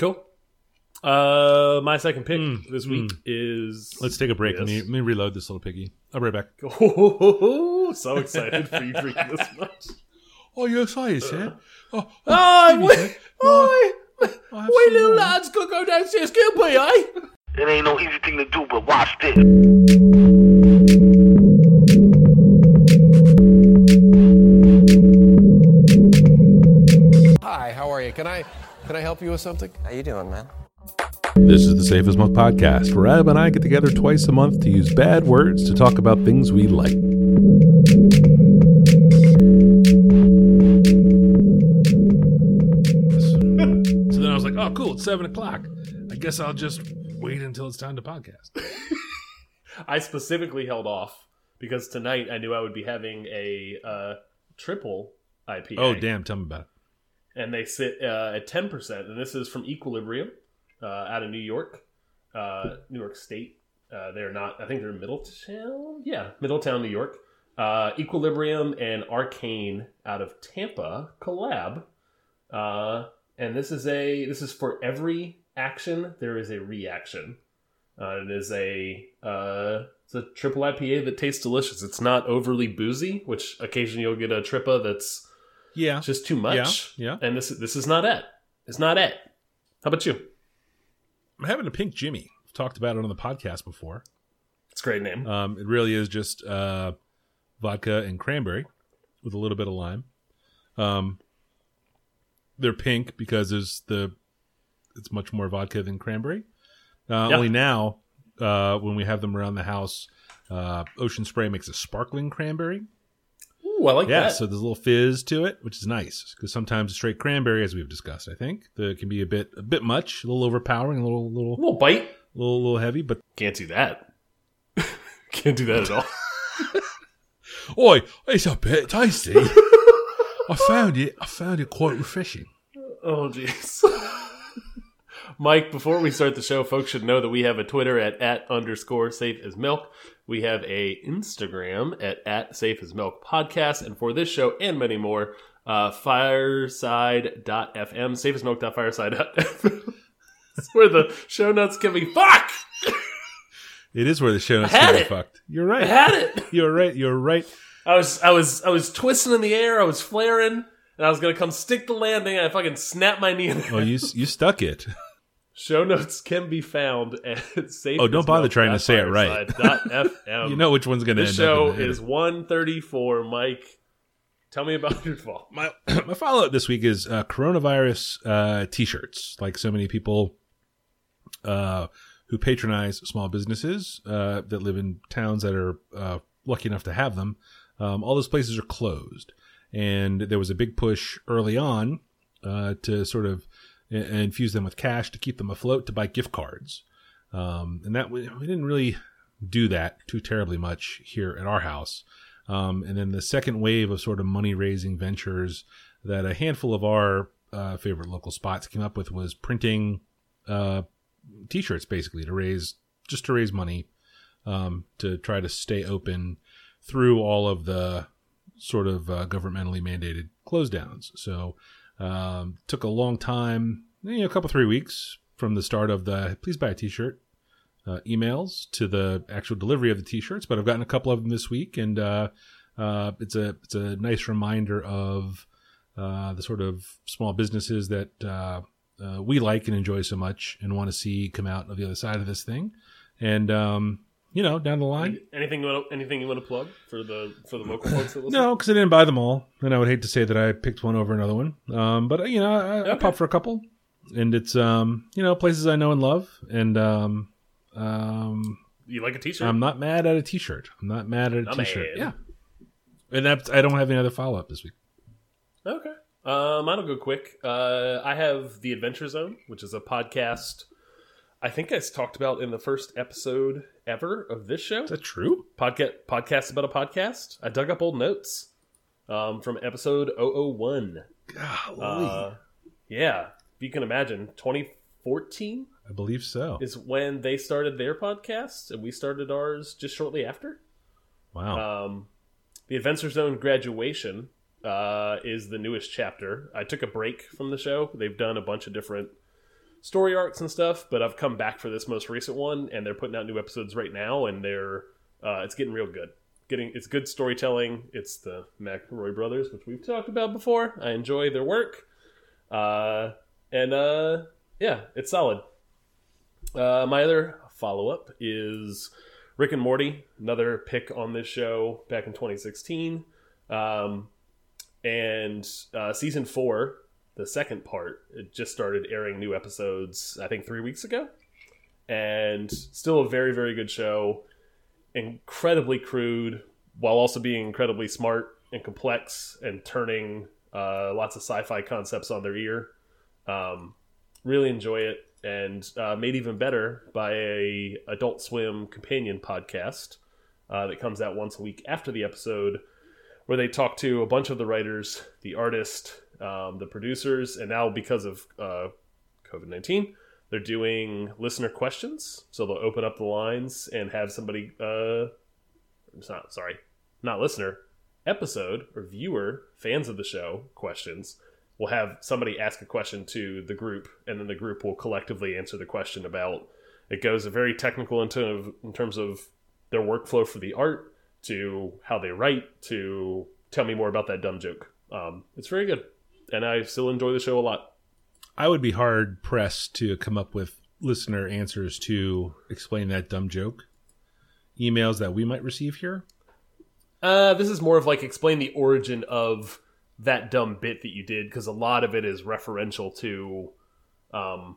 Cool. Uh, my second pick Mm, this week is. Let's take a break. Let, me, let me reload this little piggy. I'll be right back. Oh, so excited for you drinking this much. Oh, you're excited, sir? Oh, Oh, Jimmy, wait, sir. Oh, oi, I'll have we little more. lads gonna go downstairs, Gilby, eh? It ain't no easy thing to do, but watch this. Can I help you with something? How you doing, man? This is the Safe as Milk podcast, where Ab and I get together twice a month to use bad words to talk about things we like. So then I was like, oh, cool, it's seven o'clock. I guess I'll just wait until it's time to podcast. I specifically held off because tonight I knew I would be having a uh, triple IPA. Oh, damn, tell me about it. And they sit uh, at 10%. And this is from Equilibrium uh, out of New York, uh, New York State. Uh, they're not, I think they're Middletown. Yeah, Middletown, New York. Uh, Equilibrium and Arcane out of Tampa collab. Uh, and this is a this is for every action there is a reaction. It is a it's a triple IPA that tastes delicious. It's not overly boozy, which occasionally you'll get a tripa that's Yeah. it's just too much. Yeah, yeah. And this this is not it. It's not it. How about you? I'm having a pink Jimmy. I've talked about it on the podcast before. It's a great name. Um, it really is just uh, vodka and cranberry with a little bit of lime. Um, they're pink because there's the it's much more vodka than cranberry. Uh, Yeah. Only now, uh, when we have them around the house, uh, Ocean Spray makes a sparkling cranberry. Ooh, I like Yeah, that. so there's a little fizz to it, which is nice because sometimes a straight cranberry, as we've discussed, I think, the, can be a bit a bit much, a little overpowering, a little a little little bite. A little little heavy. But Can't do that. Can't do that at all. oi, it's a bit tasty. I found it. I found it quite refreshing. Oh, jeez. Mike, before we start the show, folks should know that we have a Twitter at, at underscore safe as milk. We have a Instagram at, at safe as milk podcast. And for this show and many more, uh, fireside.fm, safe as milk.fireside.fm. That's where the show notes can be. Fuck! It is where the show notes can be it. fucked. You're I right. had it. You're right. You're right. I was, I was, I was twisting in the air. I was flaring, and I was gonna come stick the landing. And I fucking snapped my knee. In there. Oh, you you stuck it. Show notes can be found at safe. Oh, don't bother trying to say it right. FM. You know which one's going to end show up. is one thirty four. Mike, tell me about your fall. my my follow up this week is uh, coronavirus uh, t-shirts. Like so many people uh, who patronize small businesses uh, that live in towns that are uh, lucky enough to have them, um, all those places are closed. And there was a big push early on uh, to sort of i- infuse them with cash to keep them afloat to buy gift cards. Um, and that we, we didn't really do that too terribly much here at our house. Um, and then the second wave of sort of money raising ventures that a handful of our uh, favorite local spots came up with was printing uh, t-shirts basically to raise just to raise money um, to try to stay open through all of the sort of uh, governmentally mandated close downs. So um, took a long time, you know, a couple three weeks from the start of the please buy a t-shirt uh, emails to the actual delivery of the t-shirts, but I've gotten a couple of them this week, and uh, uh, it's a it's a nice reminder of uh, the sort of small businesses that uh, uh, we like and enjoy so much, and want to see come out of the other side of this thing. And um, you know, down the line, Anything you want? To, anything you want to plug for the for the local folks that listen? no, because I didn't buy them all, and I would hate to say that I picked one over another one. Um, but you know, I, I pop for a couple, and it's um, you know, places I know and love, and um, um, You like a T-shirt? I'm not mad at a T-shirt. I'm not mad at a T-shirt. Yeah, and that's I don't have any other follow up this week. Okay. Um, I don't go quick. Uh, I have the Adventure Zone, which is a podcast. I think I talked about in the first episode ever of this show. Is that true? podcast podcast about a podcast. I dug up old notes um, from episode 001. Golly, Uh, yeah, if you can imagine, 2014 I believe so. is when they started their podcast, and we started ours just shortly after. Wow. Um, the Adventure Zone graduation uh, is the newest chapter. I took a break from the show. They've done a bunch of different story arcs and stuff. But I've come back for this most recent one, and they're putting out new episodes right now, and they're uh, it's getting real good. Getting it's good storytelling. It's the McElroy brothers, which we've talked about before. I enjoy their work, uh, and uh, yeah, it's solid. Uh, my other follow up is Rick and Morty, another pick on this show back in 2016. Um, and uh, season four, the second part, it just started airing new episodes, I think three weeks ago. And still a very, very good show. Incredibly crude, while also being incredibly smart and complex and turning uh, lots of sci fi concepts on their ear. Um, really enjoy it and uh, made even better by a Adult Swim companion podcast uh, that comes out once a week after the episode, where they talk to a bunch of the writers, the artist, um, the producers, and now because of uh, COVID nineteen, they're doing listener questions. So they'll open up the lines and have somebody. Uh, not sorry, not listener episode or viewer fans of the show questions we'll have somebody ask a question to the group, and then the group will collectively answer the question about. It goes very technical into in terms of their workflow for the art to how they write to tell me more about that dumb joke. Um, it's very good, and I still enjoy the show a lot. I would be hard pressed to come up with listener answers to explain that dumb joke. Emails that we might receive here. Uh, this is more of like explain the origin of that dumb bit that you did because a lot of it is referential to um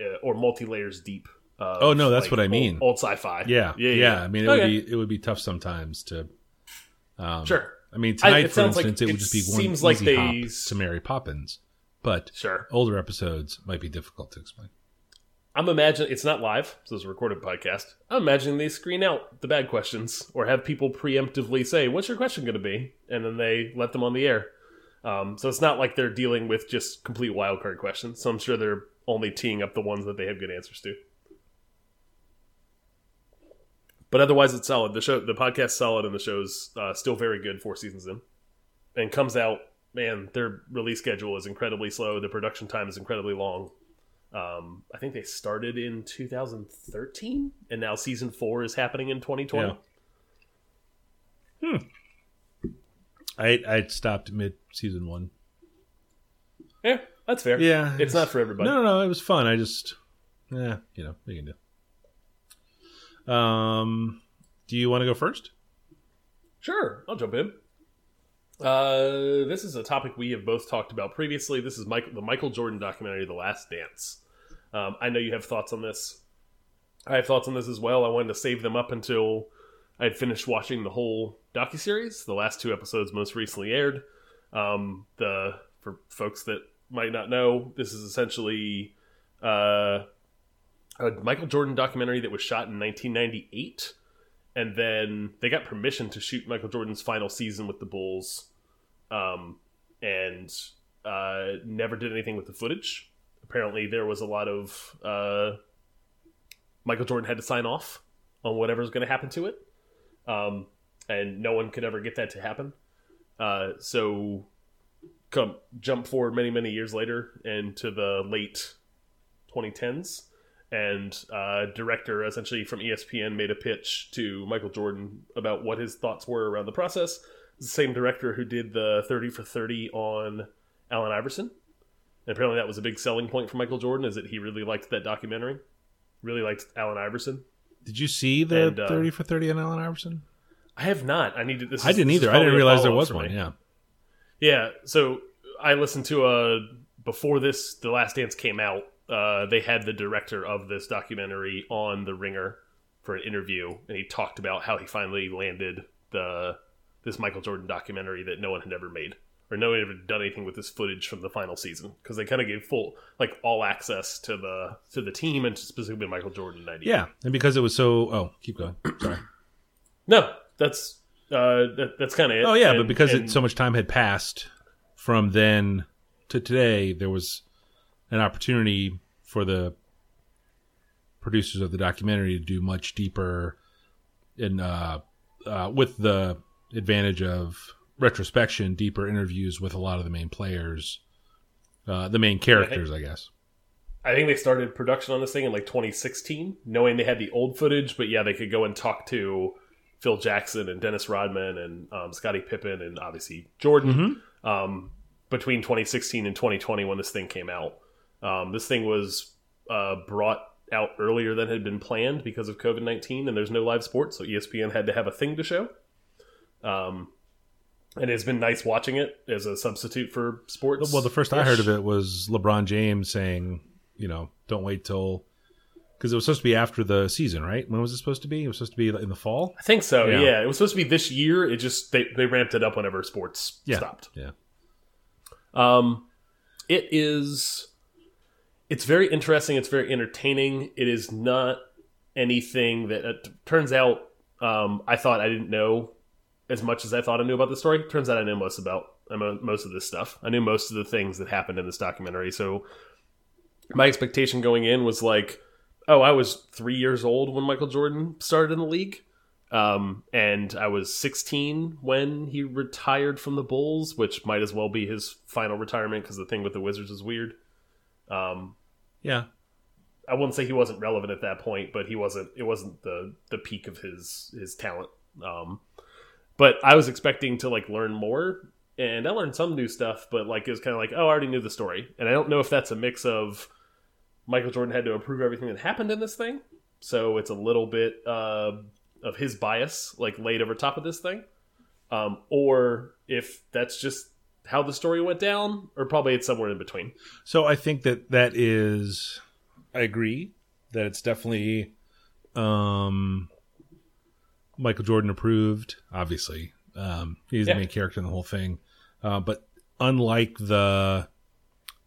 uh, or multi layers deep of, Oh, no, that's like, what I mean. old, old sci-fi Yeah, yeah yeah. I mean, it Okay. would be it would be tough sometimes to. Um, sure I mean, tonight, it for sounds like- instance, it would just be one seems like easy they hop to Mary Poppins, but sure. older episodes might be difficult to explain. i'm imagining it's not live so it's a recorded podcast. I'm imagining they screen out the bad questions or have people preemptively say what's your question going to be? And then they let them on the air. Um, so it's not like they're dealing with just complete wildcard questions. So i'm sure they're only teeing up the ones that they have good answers to but otherwise it's solid the show the podcast's solid and the show's uh, still very good four seasons in and comes out man their release schedule is incredibly slow the production time is incredibly long um, i think they started in 2013 and now season four is happening in 2020 Yeah. I I stopped mid season one. yeah that's fair Yeah, it's not for everybody No, no, no. It was fun. I just, yeah, you know, you can do. Um, do you want to go first? Sure, I'll jump in. Uh, this is a topic we have both talked about previously. This is Michael, the Michael Jordan documentary, The Last Dance. Um, I know you have thoughts on this. I have thoughts on this as well. I wanted to save them up until I had finished watching the whole docuseries. The last two episodes most recently aired. Um, the for folks that might not know, this is essentially uh, a Michael Jordan documentary that was shot in 1998 and then they got permission to shoot Michael Jordan's final season with the Bulls, um, and uh, never did anything with the footage. Apparently, there was a lot of uh, Michael Jordan had to sign off on whatever's going to happen to it, um, and no one could ever get that to happen. Uh, so, come jump forward many many years later into the late 2010s and uh, director essentially from ESPN made a pitch to Michael Jordan about what his thoughts were around the process. The same director who did the 30 for 30 on Allen Iverson. And apparently that was a big selling point for Michael Jordan is that he really liked that documentary. Really liked Allen Iverson. Did you see the And, uh, thirty for thirty on Allen Iverson? I have not. I need to. This I is- didn't this either. I didn't realize there was one. me. Yeah. Yeah, so I listened to a before this The Last Dance came out, uh, they had the director of this documentary on The Ringer for an interview and he talked about how he finally landed the this Michael Jordan documentary that no one had ever made or no one had ever done anything with this footage from the final season because they kind of gave full like all access to the to the team and specifically Michael Jordan in 98. Yeah, and because it was so. Oh, keep going. Sorry. No, that's uh that, that's kind of it. Oh yeah, And- but because and- it, so much time had passed from then to today, there was an opportunity for the producers of the documentary to do much deeper in uh, uh, with the advantage of retrospection, deeper interviews with a lot of the main players, uh, the main characters, I guess. I think they started production on this thing in like 2016, knowing they had the old footage, but yeah, they could go and talk to Phil Jackson and Dennis Rodman and um, Scottie Pippen and obviously Jordan um, between 2016 and 2020 when this thing came out. Um, this thing was uh, brought out earlier than had been planned because of COVID 19, and there's no live sports, so ESPN had to have a thing to show. Um, and it's been nice watching it as a substitute for sports. Well, the first I heard of it was LeBron James saying, you know, don't wait till because it was supposed to be after the season, right? When was it supposed to be? It was supposed to be in the fall. I think so. Yeah. Yeah. it was supposed to be this year. It just they they ramped it up whenever sports Yeah, stopped. yeah. Um, it is. It's very interesting. It's very entertaining. It is not anything that it turns out. Um, I thought I didn't know as much as I thought I knew about the story. Turns out I knew most about most of this stuff. I knew most of the things that happened in this documentary. So my expectation going in was like, oh, I was three years old when Michael Jordan started in the league. Um, and I was 16 when he retired from the Bulls, which might as well be his final retirement because the thing with the Wizards is weird. Um, Yeah, I wouldn't say he wasn't relevant at that point, but he wasn't. It wasn't the the peak of his his talent. Um, but I was expecting to like learn more, and I learned some new stuff. But like it was kind of like, oh, I already knew the story, and I don't know if that's a mix of Michael Jordan had to approve everything that happened in this thing, so it's a little bit uh, of his bias like laid over top of this thing, um, or if that's just how the story went down, or probably it's somewhere in between. So I think that that is, I agree that it's definitely, um, Michael Jordan approved. Obviously, um, he's Yeah. the main character in the whole thing. Uh, but unlike the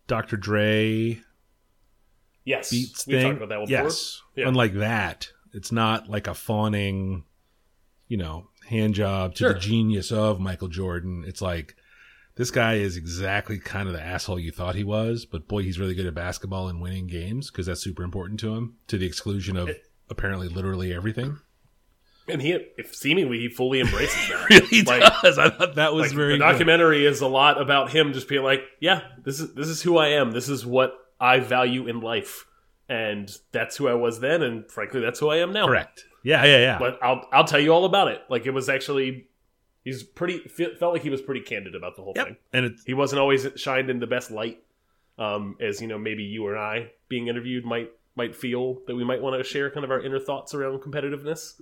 Dr. Dre Yes, beats we thing, talked about that one yes, Yeah. unlike that, it's not like a fawning, you know, hand job to the genius of Michael Jordan. It's like this guy is exactly kind of the asshole you thought he was, but boy, he's really good at basketball and winning games because that's super important to him, to the exclusion of apparently literally everything. and he if seemingly he fully embraces that. really Like- does. I thought that was Like, very the good. documentary is a lot about him just being like, yeah, this is this is who I am. This is what I value in life, and that's who I was then, and frankly, that's who I am now. Correct. Yeah, yeah, yeah. But I'll I'll tell you all about it. Like it was actually, he's pretty felt like he was pretty candid about the whole yep. thing. And it's He wasn't always shined in the best light, um, as you know, maybe you or I being interviewed might might feel that we might want to share kind of our inner thoughts around competitiveness.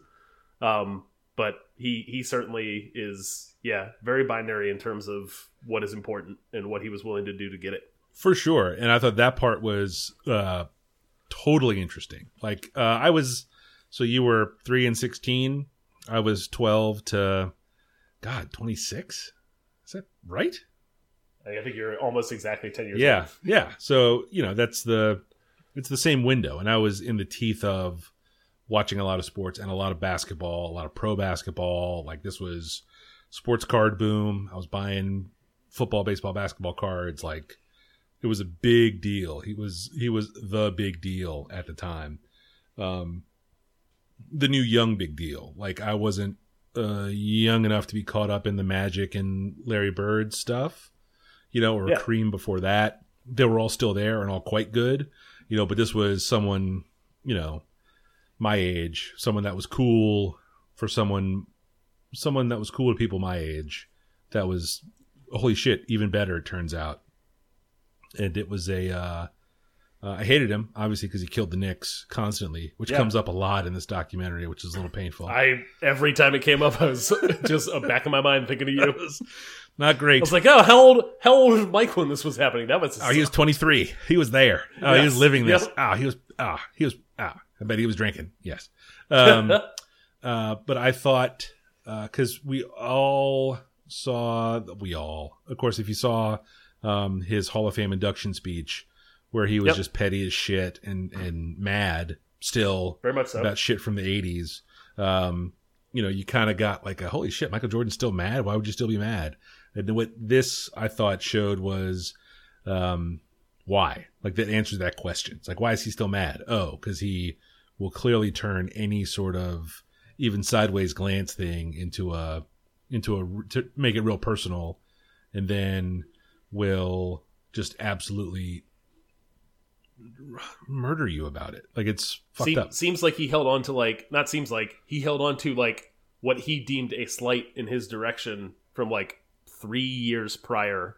Um, but he he certainly is, yeah, very binary in terms of what is important and what he was willing to do to get it. for sure and i thought that part was uh totally interesting like uh i was so you were 3 and 16 i was 12 to god 26 is that right? I think you're almost exactly ten years yeah old. yeah. So you know that's the it's the same window and i was in the teeth of watching a lot of sports and a lot of basketball a lot of pro basketball. Like this was sports card boom. I was buying football baseball basketball cards. Like it was a big deal. He was he was the big deal at the time. Um the new young big deal. Like i wasn't uh young enough to be caught up in the magic and larry bird stuff you know or Yeah. cream before that they were all still there and all quite good you know but this was someone you know my age someone that was cool for someone someone that was cool to people my age that was holy shit even better it turns out and it was a uh, uh, I hated him obviously because he killed the Knicks constantly, which Yeah. comes up a lot in this documentary, which is a little painful. I every time it came up, I was just uh, back in my mind thinking of you. It was not great. I was like, oh, how old how old was Mike when this was happening? That was oh, he was 23. He was there. Oh, he was living this. Yep. Ah, he was. Ah, he was. Ah, I bet he was drinking. Yes. Um, uh, but I thought because we all saw we all, of course, if you saw um, his Hall of Fame induction speech where he was Yep. just petty as shit and and mad still very much so. about shit from the 80s um you know you kind of got like a holy shit michael jordan's still mad? Why would you still be mad? And what this i thought showed was um why? Like that answers that question. It's like why is he still mad? Oh because he will clearly turn any sort of even sideways glance thing into a into a to make it real personal and then will just absolutely murder you about it. Like it's fucked up. Seems like he held on to like not seems like he held on to like what he deemed a slight in his direction from like three years prior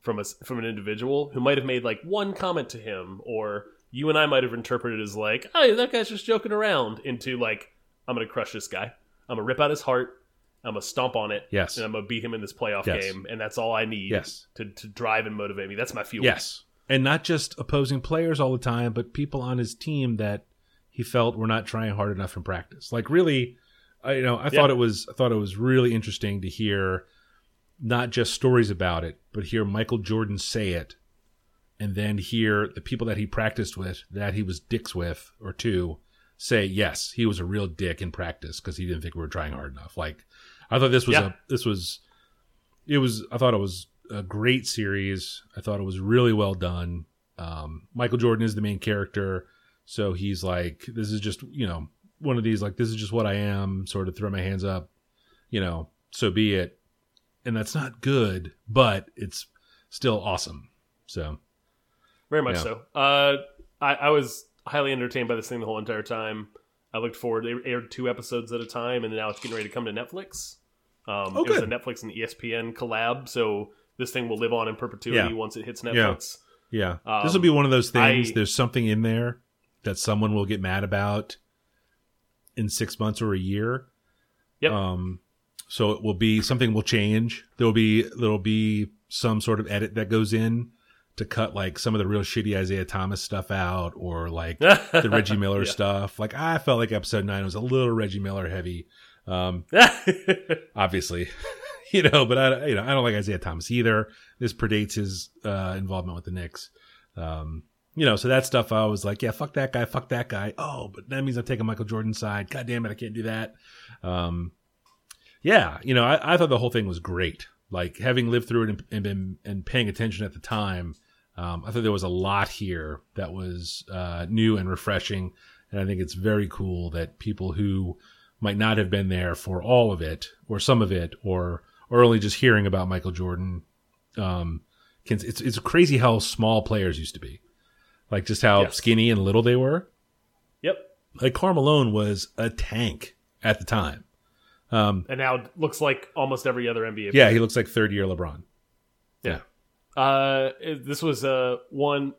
from a from an individual who might have made like one comment to him or you and I might have interpreted as like oh that guy's just joking around into like I'm gonna crush this guy I'm gonna rip out his heart I'm gonna stomp on it Yes. and I'm gonna beat him in this playoff Yes. game and that's all I need Yes. to to drive and motivate me that's my fuel Yes. And not just opposing players all the time, but people on his team that he felt were not trying hard enough in practice. Like really, I you know, I thought it was I thought it was really interesting to hear not just stories about it, but hear Michael Jordan say it and then hear the people that he practiced with that he was dicks with or two say yes, he was a real dick in practice because he didn't think we were trying hard enough. Like I thought this was Yeah. a this was it was I thought it was a great series. I thought it was really well done. Um, Michael Jordan is the main character, so he's like, this is just you know one of these like this is just what I am. Sort of throw my hands up, you know, so be it. And that's not good, but it's still awesome. So Very much Yeah. so. Uh, I, I was highly entertained by this thing the whole entire time. I looked forward. They aired two episodes at a time, and now it's getting ready to come to Netflix. Um, Oh, it was a. Netflix and ESPN collab, so this thing will live on in perpetuity Yeah. once it hits Netflix. yeah, Um, this will be one of those things. I- There's something in there that someone will get mad about in six months or a year. Yep. Um, so it will be something will change. There will be there'll be some sort of edit that goes in to cut like some of the real shitty Isiah Thomas stuff out, or like the Reggie Miller Yeah. stuff. Like I felt like episode nine was a little Reggie Miller heavy. Um, obviously, you know, but I, you know, I don't like Isiah Thomas either. This predates his uh, involvement with the Knicks. Um, you know, so that stuff I was like, yeah, fuck that guy, fuck that guy. Oh, but that means I'm taking Michael Jordan's side. God damn it, I can't do that. Um, yeah, you know, I, I thought the whole thing was great. Like having lived through it and, and been and paying attention at the time, um, I thought there was a lot here that was uh, new and refreshing, and I think it's very cool that people who might not have been there for all of it or some of it or or only just hearing about Michael Jordan, um, can it's it's crazy how small players used to be, like just how Yes. skinny and little they were. yep. Like Carmelo was a tank at the time. Um, And now it looks like almost every other NBA. yeah, he looks like third year LeBron. Yeah. Uh, this was uh one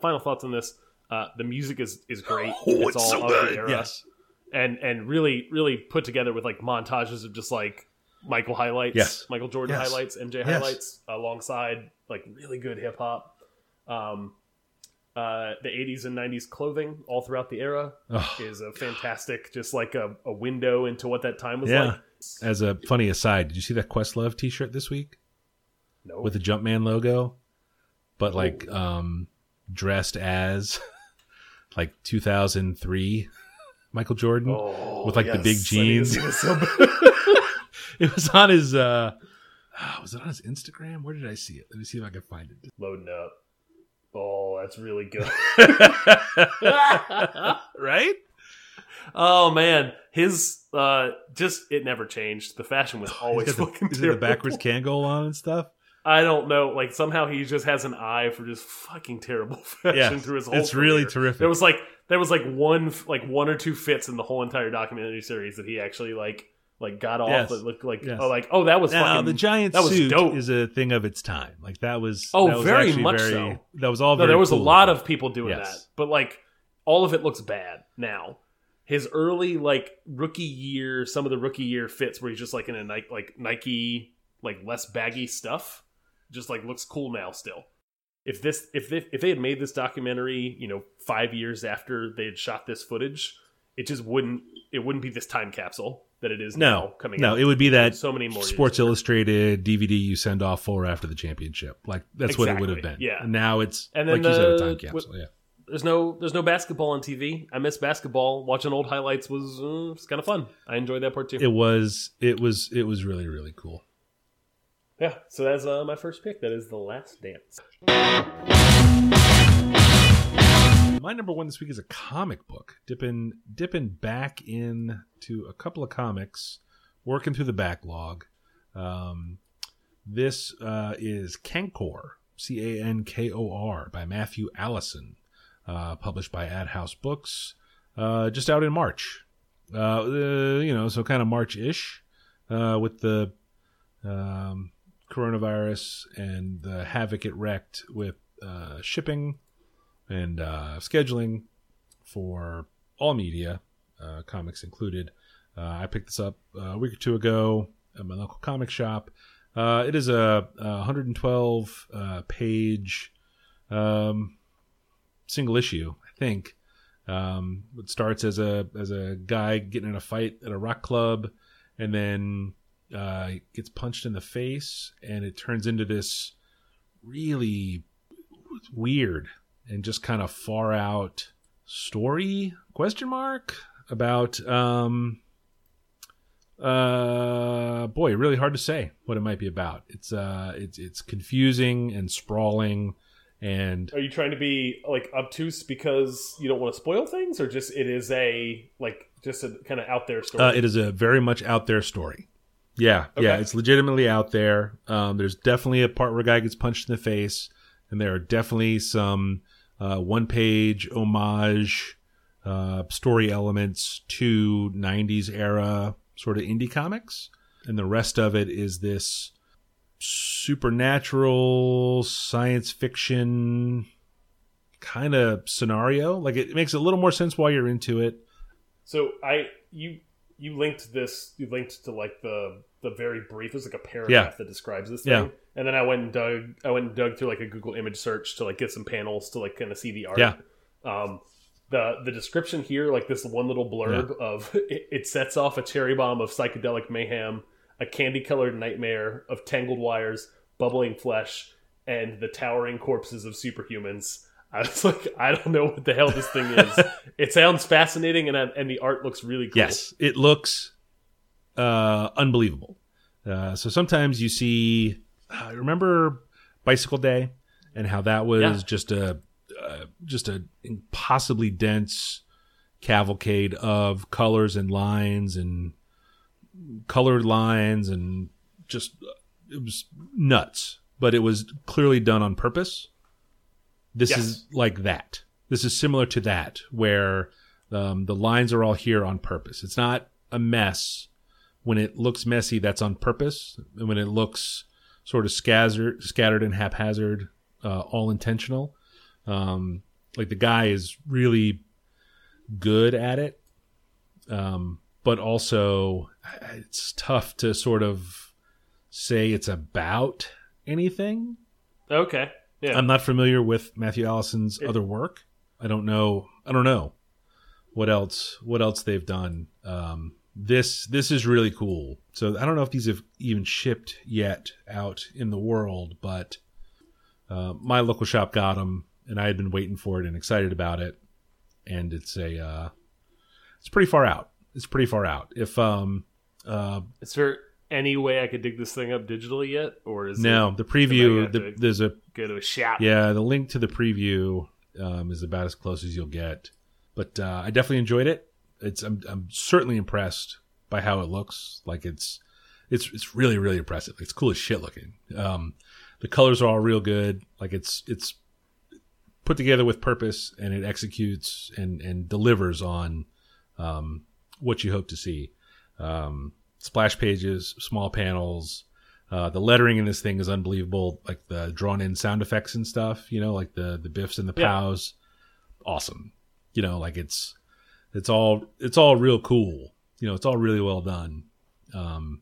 final, thoughts on this. Uh, the music is is great. Oh, it's all so good. Era. Yes. and and really really put together with like montages of just like Michael highlights, Yes. Michael Jordan Yes. highlights, MJ Yes. highlights, alongside like really good hip hop. Um, uh, the 80s and 90s clothing all throughout the era Ugh. is a fantastic, just like a, a window into what that time was Yeah. like. As a funny aside, did you see that Questlove T-shirt this week No, with the Jumpman logo, but like um, dressed as like 2003 Michael Jordan Oh, with like the yes, big I need to jeans. see this so bad. it was on his. uh Was it on his Instagram? Where did I see it? Let me see if I can find it. Loading up. Oh, that's really good. right? oh man, his uh, just it never changed. The fashion was always He's fucking the, is it the backwards can go on and stuff. I don't know. Like somehow he just has an eye for just fucking terrible fashion Yeah, through his whole. it's really terrific. There was like there was like one like one or two fits in the whole entire documentary series that he actually like like got off Yes. that looked like Yes. oh like oh that was Now, fucking the giant that was suit dope. is a thing of its time. Like that was. Oh, that was very much very, so. That was all. no, very there was a lot of people doing Yes. that, but like all of it looks bad now. His early like rookie year, some of the rookie year fits where he's just like in a Nike like Nike like less baggy stuff, just like looks cool now still. If this if they, if they had made this documentary, you know, five years after they had shot this footage, it just wouldn't it wouldn't be this time capsule that it is now No, coming no, out. it would be that so many more Sports. Illustrated DVD you send off for after the championship. Like that's what it would have been. Yeah. And now it's And like then you said, a time capsule. yeah. there's no there's no basketball on TV. I miss basketball. Watching old highlights was uh, it's kind of fun. I enjoyed that part too. It was. It was. It was really really cool. yeah, so that's uh, my first pick. That is The Last Dance. My number one this week is a comic book. Dipping dipping back in to a couple of comics, working through the backlog. Um, this uh, is Cankor, C A N K O R, by Matthew Allison. uh, published by Ad House Books, uh, just out in March. Uh, uh, you know, so kind of March ish uh, with the um, coronavirus and the havoc it wrecked with shipping and uh, scheduling for all media, uh, comics included. Uh, I picked this up a week or two ago at my local comic shop. Uh, it is a, a 112 uh, page um, single issue, I think. Um, it starts as a as a guy getting in a fight at a rock club, and then uh, gets punched in the face, and it turns into this really weird and just kind of far out story question mark about um uh boy really hard to say what it might be about it's uh it's it's confusing and sprawling and Are you trying to be like obtuse because you don't want to spoil things, or just it is a like just a kind of out there story? Uh, it is a very much out there story. Yeah, yeah, it's legitimately out there. Um, there's definitely a part where a guy gets punched in the face, and there are definitely some uh, one-page homage uh, story elements to '90s era sort of indie comics, and the rest of it is this supernatural science fiction kind of scenario. Like it makes a little more sense while you're into it. So I you you linked this you linked to like the the very brief. It was like a paragraph Yeah. that describes this thing. Yeah. And then I went and dug I went and dug through like a Google image search to like get some panels to like kind of see the art. Yeah. Um the the description here, like this one little blurb of it, it sets off a cherry bomb of psychedelic mayhem, a candy colored nightmare of tangled wires, bubbling flesh, and the towering corpses of superhumans. I was like, I don't know what the hell this thing is. it sounds fascinating, and and the art looks really cool. Yes, it looks uh, unbelievable. Uh, so sometimes you see, uh, remember Bicycle Day and how that was Yeah. just a uh, just a impossibly dense cavalcade of colors and lines and colored lines and just it was nuts. But it was clearly done on purpose. This Yes. is like that. This is similar to that, where um, the lines are all here on purpose. It's not a mess. When it looks messy, that's on purpose. And when it looks sort of scattered, scattered and haphazard, uh, all intentional. Um, like the guy is really good at it, um, but also it's tough to sort of say it's about anything. Okay. Yeah. I'm not familiar with Matthew Allison's other work. I don't know. I don't know what else. What else they've done. Um, this this is really cool. So I don't know if these have even shipped yet out in the world, but uh, my local shop got them, and I had been waiting for it and excited about it. And it's a uh, it's pretty far out. It's pretty far out. If um uh is there any way I could dig this thing up digitally yet, or is no it the preview the, there's a go to a shop? Yeah, the link to the preview um, is about as close as you'll get. But uh, I definitely enjoyed it. It's I'm I'm certainly impressed by how it looks. Like it's it's it's really really impressive. It's cool as shit looking. Um, the colors are all real good. Like it's it's put together with purpose and it executes and and delivers on um, what you hope to see. Um, splash pages, small panels. Uh, the lettering in this thing is unbelievable. Like the drawn in sound effects and stuff, you know, like the the biffs and the Yeah. pows. Awesome. You know, like it's it's all it's all real cool. You know, it's all really well done. Um,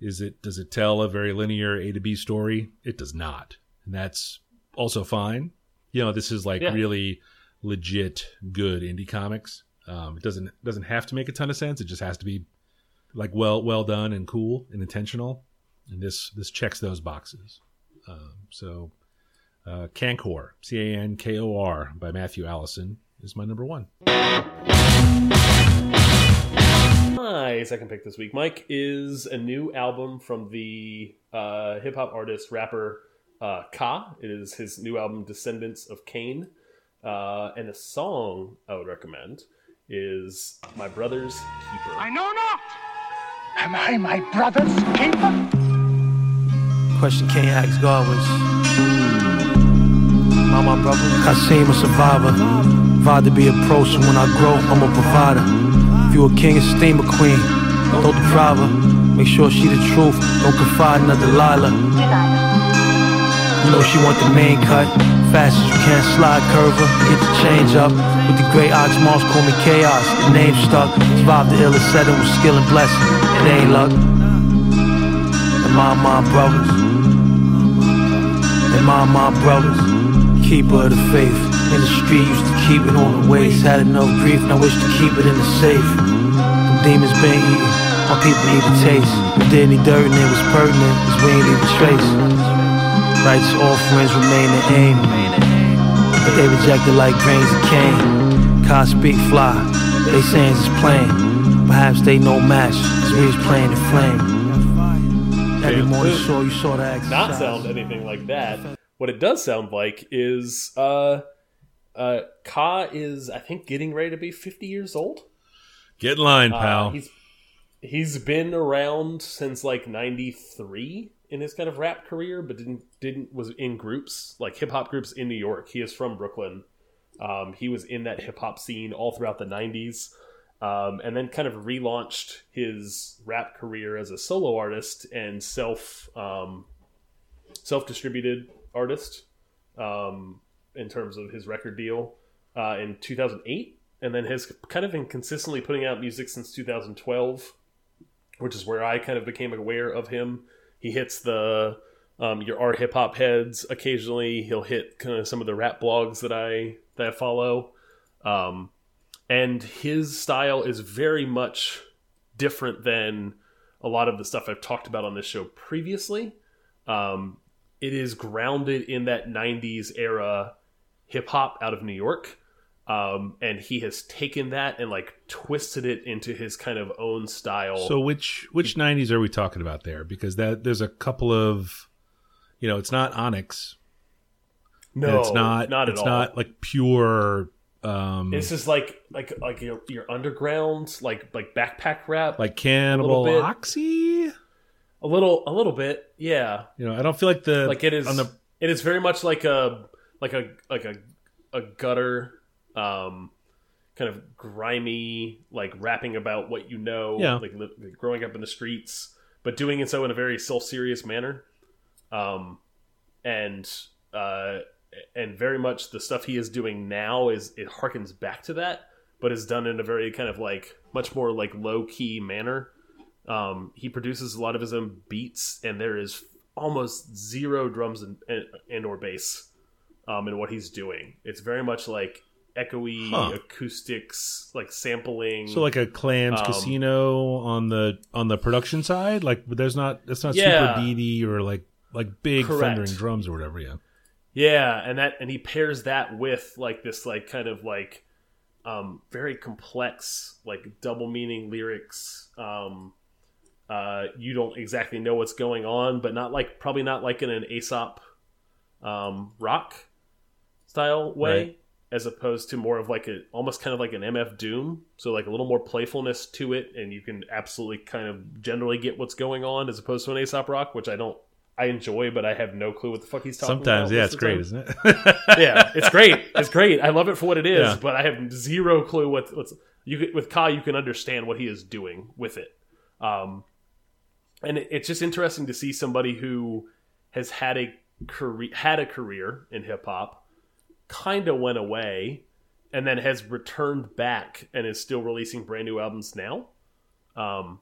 is it does it tell a very linear A to B story? It does not, and that's also fine. You know, this is like Yeah. really legit good indie comics. Um, it doesn't doesn't have to make a ton of sense. It just has to be like well well done and cool and intentional. And this this checks those boxes. Um, so, uh, Cankor, C A N K O R, by Matthew Allison is my number one. My second pick this week, Mike, is a new album from the uh, hip hop artist rapper uh, Ka. It is his new album, Descendants of Cain. Uh, and a song I would recommend is My Brother's Keeper. I know not. Am I my brother's keeper? question King asked God was, My, my brother. Kasim, a survivor. Vibe to be approached, and when I grow, I'm a provider. If you a king, esteem a queen. Don't deprive her. Make sure she the truth. Don't confide in a Delilah. You know she want the main cut. Fast as you can, slide curver, get the change up. With the great ox, moms call me chaos. The name stuck. Survive the illest setting with skill and blessing. It ain't luck. And my, my brothers. And my, my brothers. Keeper of the faith. In the street, used to keep it on the waist. Had enough grief, now wish to keep it in the safe. Them demons been eating. My people need a taste. If there any dirt in it was pertinent, cause we ain't leave a trace. Rights offerings remain the aim. But they rejected like grains of cane. Cause speak fly, they saying it's plain. Perhaps they no match, cause we was playing the flame. Every morning saw you saw the exercise. not sound anything like that. What it does sound like is uh uh Ka is I think getting ready to be 50 years old. Get in line, Uh, pal. he's he's been around since like 93 in his kind of rap career but didn't didn't was in groups like hip hop groups in New York. He is from Brooklyn. Um, he was in that hip hop scene all throughout the 90s. Um, and then kind of relaunched his rap career as a solo artist and self um, self distributed artist um, in terms of his record deal uh, in 2008, and then has kind of been consistently putting out music since 2012, which is where I kind of became aware of him. He hits the um, your art hip hop heads occasionally. He'll hit kind of some of the rap blogs that I that I follow, um, and his style is very much different than a lot of the stuff I've talked about on this show previously. Um, it is grounded in that 90s era hip hop out of New York. Um, and he has taken that and like twisted it into his kind of own style. So which which '90s are we talking about there? Because that there's a couple of, you know, it's not Onyx. no, it's not. not at it's all. not like pure. Um, This is like like like your your underground like like backpack rap, like Cannibal. Oxy. A little a little bit, yeah. You know, I don't feel like the like it is on the it is very much like a like a like a a gutter um kind of grimy like rapping about what you know Yeah. like, like growing up in the streets but doing it so in a very self-serious manner um and uh and very much the stuff he is doing now is it harkens back to that but is done in a very kind of like much more like low-key manner um, he produces a lot of his own beats, and there is almost zero drums and, and, and or bass um, in what he's doing. It's very much like echoey Huh. acoustics, like sampling. so like a Clams Um, Casino on the on the production side. Like, but there's not. It's not Yeah. super beady or like like big Correct. thundering drums or whatever. Yeah. Yeah, and that and he pairs that with like this like kind of like um very complex like double meaning lyrics. Um uh you don't exactly know what's going on, but not like probably not like in an Aesop um rock style way. Right. As opposed to more of like a almost kind of like an MF Doom, so like a little more playfulness to it, and you can absolutely kind of generally get what's going on, as opposed to an Aesop Rock, which I don't I enjoy, but I have no clue what the fuck he's talking Sometimes, about. Sometimes, yeah, it's great, isn't it? yeah, it's great. It's great. I love it for what it is, Yeah. but I have zero clue what, what's you with Kai. You can understand what he is doing with it, um, and it's just interesting to see somebody who has had a career had a career in hip hop, kind of went away, and then has returned back and is still releasing brand new albums now. Um,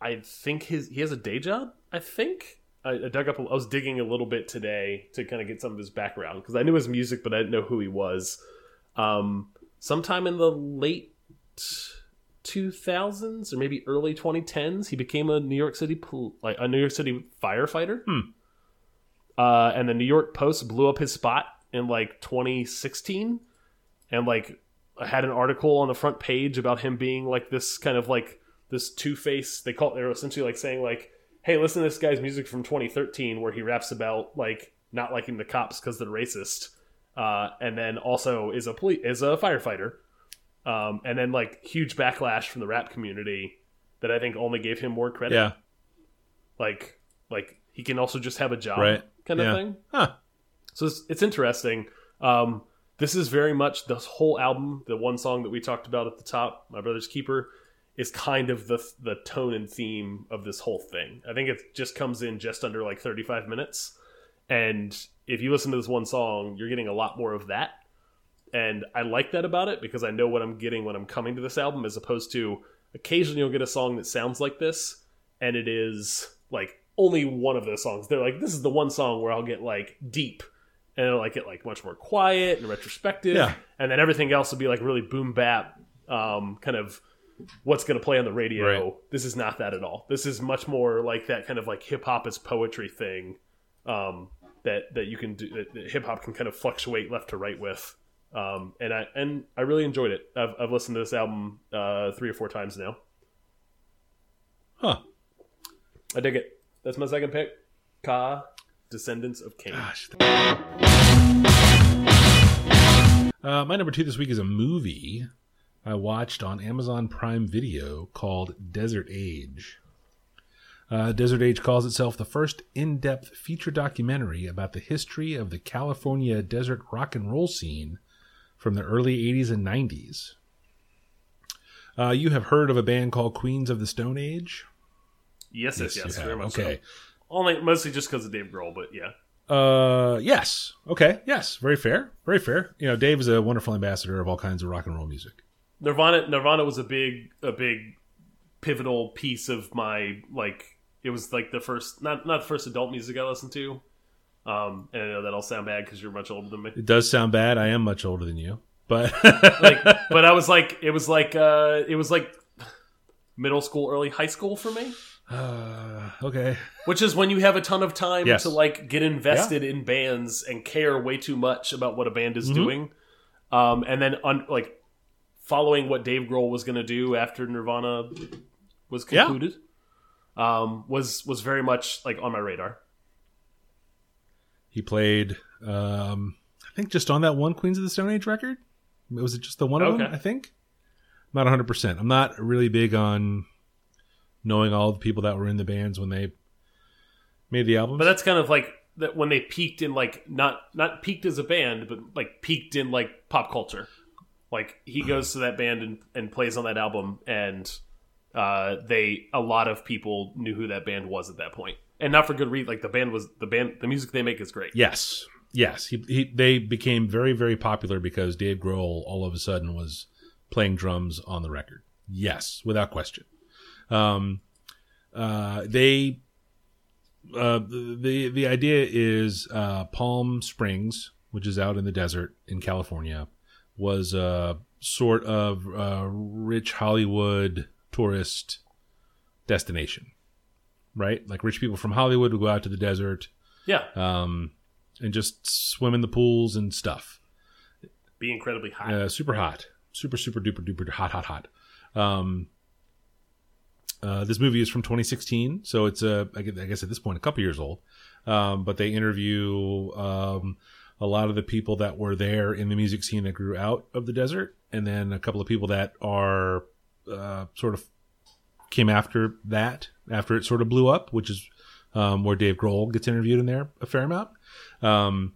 I think his he has a day job. I think I, I dug up. a- I was digging a little bit today to kind of get some of his background because I knew his music, but I didn't know who he was. Um, sometime in the late 2000s or maybe early 2010s, he became a New York City like a New York City firefighter. Uh, and the New York Post blew up his spot in like 2016, and like had an article on the front page about him being like this kind of like this two face. They call they're essentially like saying like, "Hey, listen to this guy's music from 2013, where he raps about like not liking the cops because they're racist, uh, and then also is a police is a firefighter." Um, and then like huge backlash from the rap community that I think only gave him more credit. yeah. Like like he can also just have a job, Right. kind of Yeah. thing. Huh. So it's, it's interesting. Um, this is very much the whole album. The one song that we talked about at the top, "My Brother's Keeper," is kind of the the tone and theme of this whole thing. I think it just comes in just under like 35 minutes, and if you listen to this one song, you're getting a lot more of that. And I like that about it because I know what I'm getting when I'm coming to this album, as opposed to occasionally you'll get a song that sounds like this, and it is like only one of those songs. They're like, this is the one song where I'll get like deep, and it'll like get like much more quiet and retrospective, Yeah. and then everything else will be like really boom bap, um, kind of what's going to play on the radio. Right. This is not that at all. This is much more like that kind of like hip hop is poetry thing um, that that you can do. That, that hip hop can kind of fluctuate left to right with. Um, and I and I really enjoyed it. I've, I've listened to this album uh, three or four times now. Huh. I dig it. That's my second pick. Ka, Descendants of Cain. Gosh. Uh, my number two this week is a movie I watched on Amazon Prime Video called Desert Age. Uh, Desert Age calls itself the first in depth feature documentary about the history of the California desert rock and roll scene from the early 80s and 90s. Uh, you have heard of a band called Queens of the Stone Age? Yes, yes, Yes, yes. Very much Okay. so. Only mostly just because of Dave Grohl, but yeah. Uh, yes. Okay. Yes. Very fair. Very fair. You know, Dave is a wonderful ambassador of all kinds of rock and roll music. Nirvana Nirvana was a big a big pivotal piece of my like it was like the first not not the first adult music I listened to. Um, and I know that'll sound bad because you're much older than me. It does sound bad. I am much older than you, but Like, but I was like, it was like, uh, it was like middle school, early high school for me. uh, okay. Which is when you have a ton of time Yes. to like get invested in bands and care way too much about what a band is Mhm. doing, um, and then un- like following what Dave Grohl was going to do after Nirvana was Yeah. concluded, um, was was very much like on my radar. He played, um, I think, just on that one Queens of the Stone Age record. Was it just the one of them? I think. I'm not 100. percent I'm not really big on knowing all the people that were in the bands when they made the album. But that's kind of like that when they peaked in like not not peaked as a band, but like peaked in like pop culture. Like he goes to that band and, and plays on that album, and uh, they a lot of people knew who that band was at that point, and not for good reason. Like the band was the band, the music they make is great. Yes, yes. He, he they became very very popular because Dave Grohl all of a sudden was playing drums on the record. Yes, without question. Um, uh, they uh, the the idea is uh, Palm Springs, which is out in the desert in California, was a sort of uh, rich Hollywood tourist destination, right? Like rich people from Hollywood would go out to the desert Yeah, um, and just swim in the pools and stuff. be incredibly hot. Uh, super hot, super super duper duper hot, hot, hot. Um, uh, this movie is from 2016, so it's a I guess- I guess at this point a couple years old. Um, but they interview um, a lot of the people that were there in the music scene that grew out of the desert, and then a couple of people that are uh, sort of came after that, after it sort of blew up, which is um, where Dave Grohl gets interviewed in there a fair amount. Um,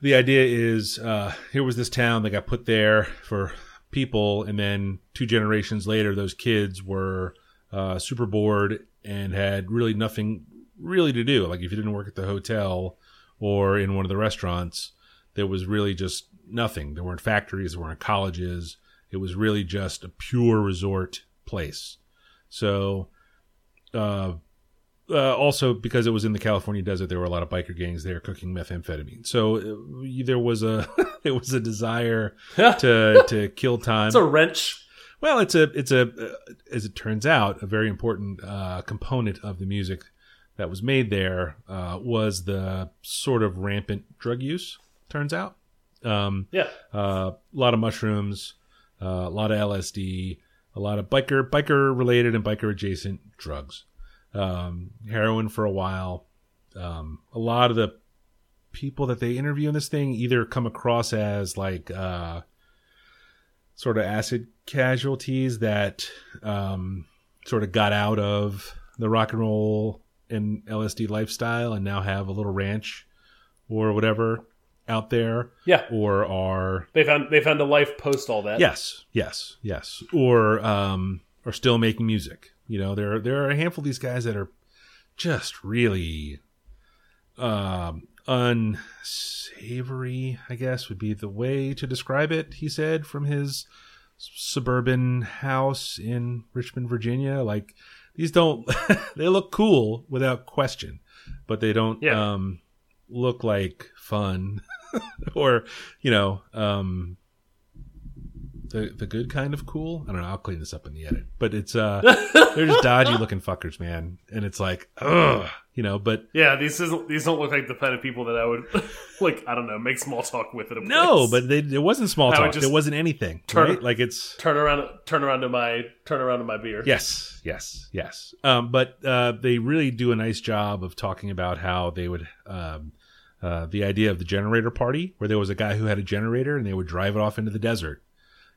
the idea is uh, here was this town that got put there for people, and then two generations later, those kids were uh, super bored and had really nothing really to do. Like if you didn't work at the hotel or in one of the restaurants, there was really just nothing. There weren't factories, there weren't colleges. It was really just a pure resort place. So, uh, uh, also because it was in the California desert, there were a lot of biker gangs there cooking methamphetamine. So uh, there was a it was a desire to to kill time. It's a wrench. Well, it's a it's a uh, as it turns out a very important uh, component of the music that was made there uh, was the sort of rampant drug use. Turns out, um, Yeah, uh, a lot of mushrooms, uh, a lot of LSD, a lot of biker biker related and biker adjacent drugs, um, heroin for a while. Um, a lot of the people that they interview in this thing either come across as like uh, sort of acid casualties that um, sort of got out of the rock and roll and LSD lifestyle and now have a little ranch or whatever out there Yeah, or are they found they found a life post all that. Yes, yes, yes. Or um or still making music. You know, there there are a handful of these guys that are just really um unsavory, I guess would be the way to describe it, he said from his suburban house in Richmond, Virginia. Like these don't they look cool without question, but they don't Yeah. um look like fun or, you know, um the the good kind of cool. I don't know. I'll clean this up in the edit, but it's uh, they're just dodgy looking fuckers, man. And it's like, ugh, you know. But Yeah, these isn't these don't look like the kind of people that I would like. I don't know, make small talk with at a no, but they, it wasn't small I would talk. just It wasn't anything, turn- right? Like it's turn around, turn around to my turn around to my beer. yes, yes, yes. Um, but uh, they really do a nice job of talking about how they would. Um, uh, the idea of the generator party, where there was a guy who had a generator and they would drive it off into the desert,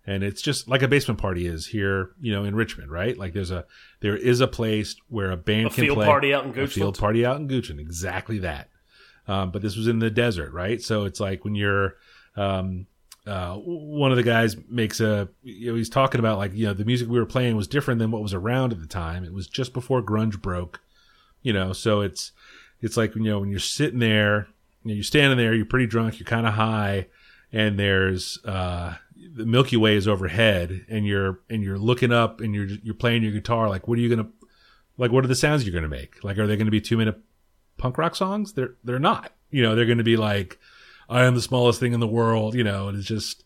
and it's just like a basement party is here, you know, in Richmond, right? Like there's a there is a place where a band A can field play party out in a Goochland. field party out in Goochland, exactly that. Um, but this was in the desert, right? So it's like when you're um, uh, one of the guys makes a you know he's talking about like you know the music we were playing was different than what was around at the time. It was just before grunge broke, you know. So it's it's like you know when you're sitting there, you know, you're standing there, you're pretty drunk, you're kind of high, and there's uh, the Milky Way is overhead, and you're and you're looking up and you're you're playing your guitar. Like, what are you gonna like? What are the sounds you're gonna make? Like, are they gonna be two minute punk rock songs? They're they're not. You know, they're gonna be like, I am the smallest thing in the world. You know, and it's just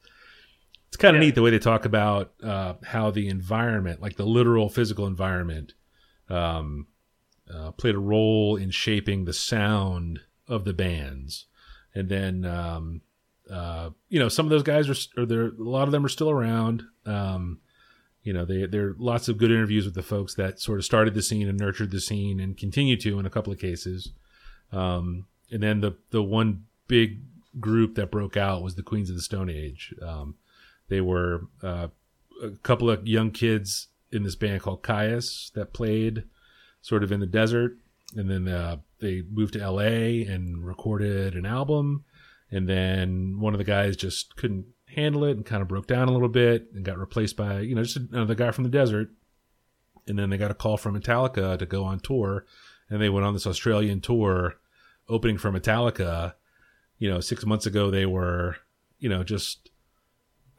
it's kind of Yeah. neat the way they talk about uh, how the environment, like the literal physical environment, um, uh, played a role in shaping the sound of the bands. And then, um, uh, you know, some of those guys are, or there, a lot of them are still around. Um, you know, they, there are lots of good interviews with the folks that sort of started the scene and nurtured the scene and continue to in a couple of cases. Um, and then the, the one big group that broke out was the Queens of the Stone Age. Um, they were, uh, a couple of young kids in this band called Kyuss that played sort of in the desert. And then uh, they moved to LA and recorded an album. And then one of the guys just couldn't handle it and kind of broke down a little bit and got replaced by, you know, just another guy from the desert. And then they got a call from Metallica to go on tour. And they went on this Australian tour opening for Metallica. You know, six months ago, they were, you know, just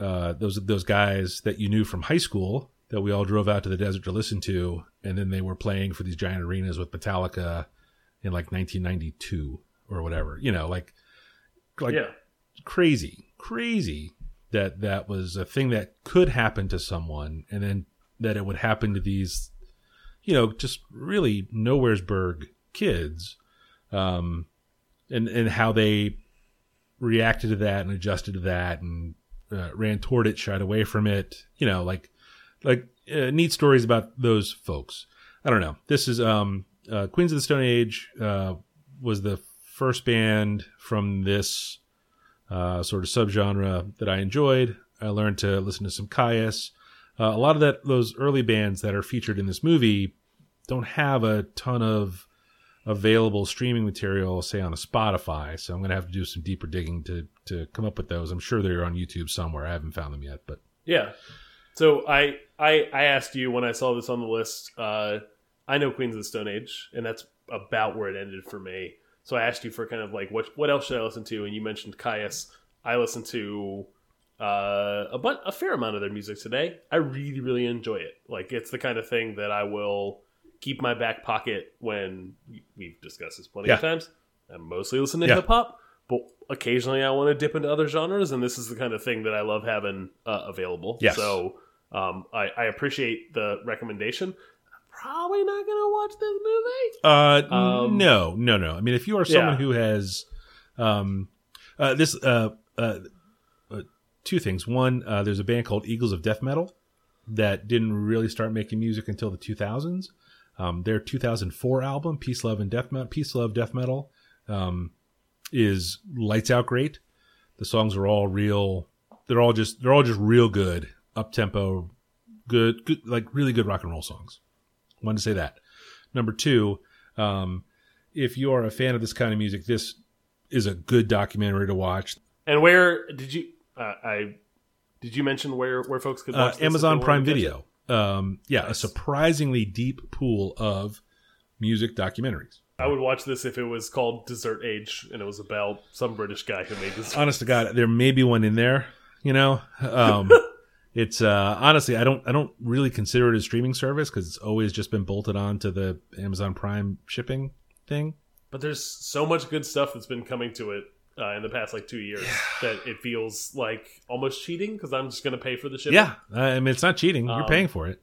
uh, those those guys that you knew from high school that we all drove out to the desert to listen to, and then they were playing for these giant arenas with Metallica in like 1992 or whatever. You know, like like yeah, crazy, crazy that that was a thing that could happen to someone, and then that it would happen to these, you know, just really nowheresburg kids, um, and and how they reacted to that and adjusted to that and uh, ran toward it, shied away from it. You know, like like uh, neat stories about those folks. I don't know. This is um, uh, Queens of the Stone Age uh, was the first band from this uh, sort of subgenre that I enjoyed. I learned to listen to some Kyuss. Uh, a lot of that those early bands that are featured in this movie don't have a ton of available streaming material, say on a Spotify. So I'm going to have to do some deeper digging to to come up with those. I'm sure they're on YouTube somewhere. I haven't found them yet, but yeah. So I I I asked you when I saw this on the list. Uh, I know Queens of the Stone Age, and that's about where it ended for me. So I asked you for kind of like what what else should I listen to, and you mentioned Kyuss. I listened to uh, a but a fair amount of their music today. I really really enjoy it. Like it's the kind of thing that I will keep my back pocket when we've discussed this plenty of times. I mostly listen to Yeah. hip hop, but occasionally I want to dip into other genres, and this is the kind of thing that I love having uh, available. Yes. So um, I, I appreciate the recommendation. Probably not gonna watch this movie. Uh, Um, no, no, no. I mean, if you are someone Yeah. who has, um, uh, this, uh, uh, uh, two things. One, uh, there's a band called Eagles of Death Metal that didn't really start making music until the 2000s. Um, their 2004 album, Peace, Love, and Death Metal, Peace, Love, Death Metal, um, is lights out great. The songs are all real. They're all just, they're all just real good, up tempo, good, good, like really good rock and roll songs. Wanted to say that. Number two, um, if you are a fan of this kind of music, this is a good documentary to watch. And where did you? Uh, I did you mention where where folks could Uh, watch this Amazon Prime wanted to catch Video. Um, yeah, a surprisingly deep pool of music documentaries. I would watch this if it was called Desert Age and it was about some British guy who made this. Honest to God, there may be one in there. You know, um, it's uh, honestly, I don't, I don't really consider it a streaming service because it's always just been bolted on to the Amazon Prime shipping thing. But there's so much good stuff that's been coming to it uh, in the past like two years that it feels like almost cheating because I'm just going to pay for the shipping. Yeah, I mean, it's not cheating. You're Um, paying for it.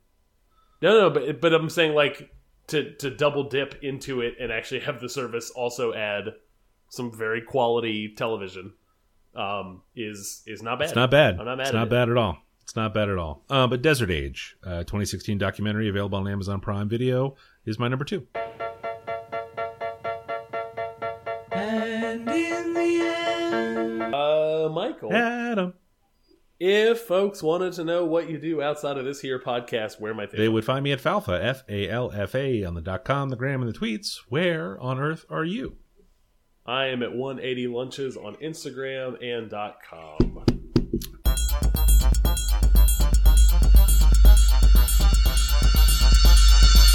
No, no, but but I'm saying like to to double dip into it and actually have the service also add some very quality television um, is is not bad. It's not bad. I'm not mad it's not it. bad at all. It's not bad at all. Uh, but Desert Age, uh, 2016 documentary available on Amazon Prime Video, is my number two. And in the Uh, Michael, Adam. if folks wanted to know what you do outside of this here podcast, where might they? They would find me at Falfa, F A L F A, on the dot com, the gram, and the tweets. Where on earth are you? I am at 180 lunches on Instagram and dot com.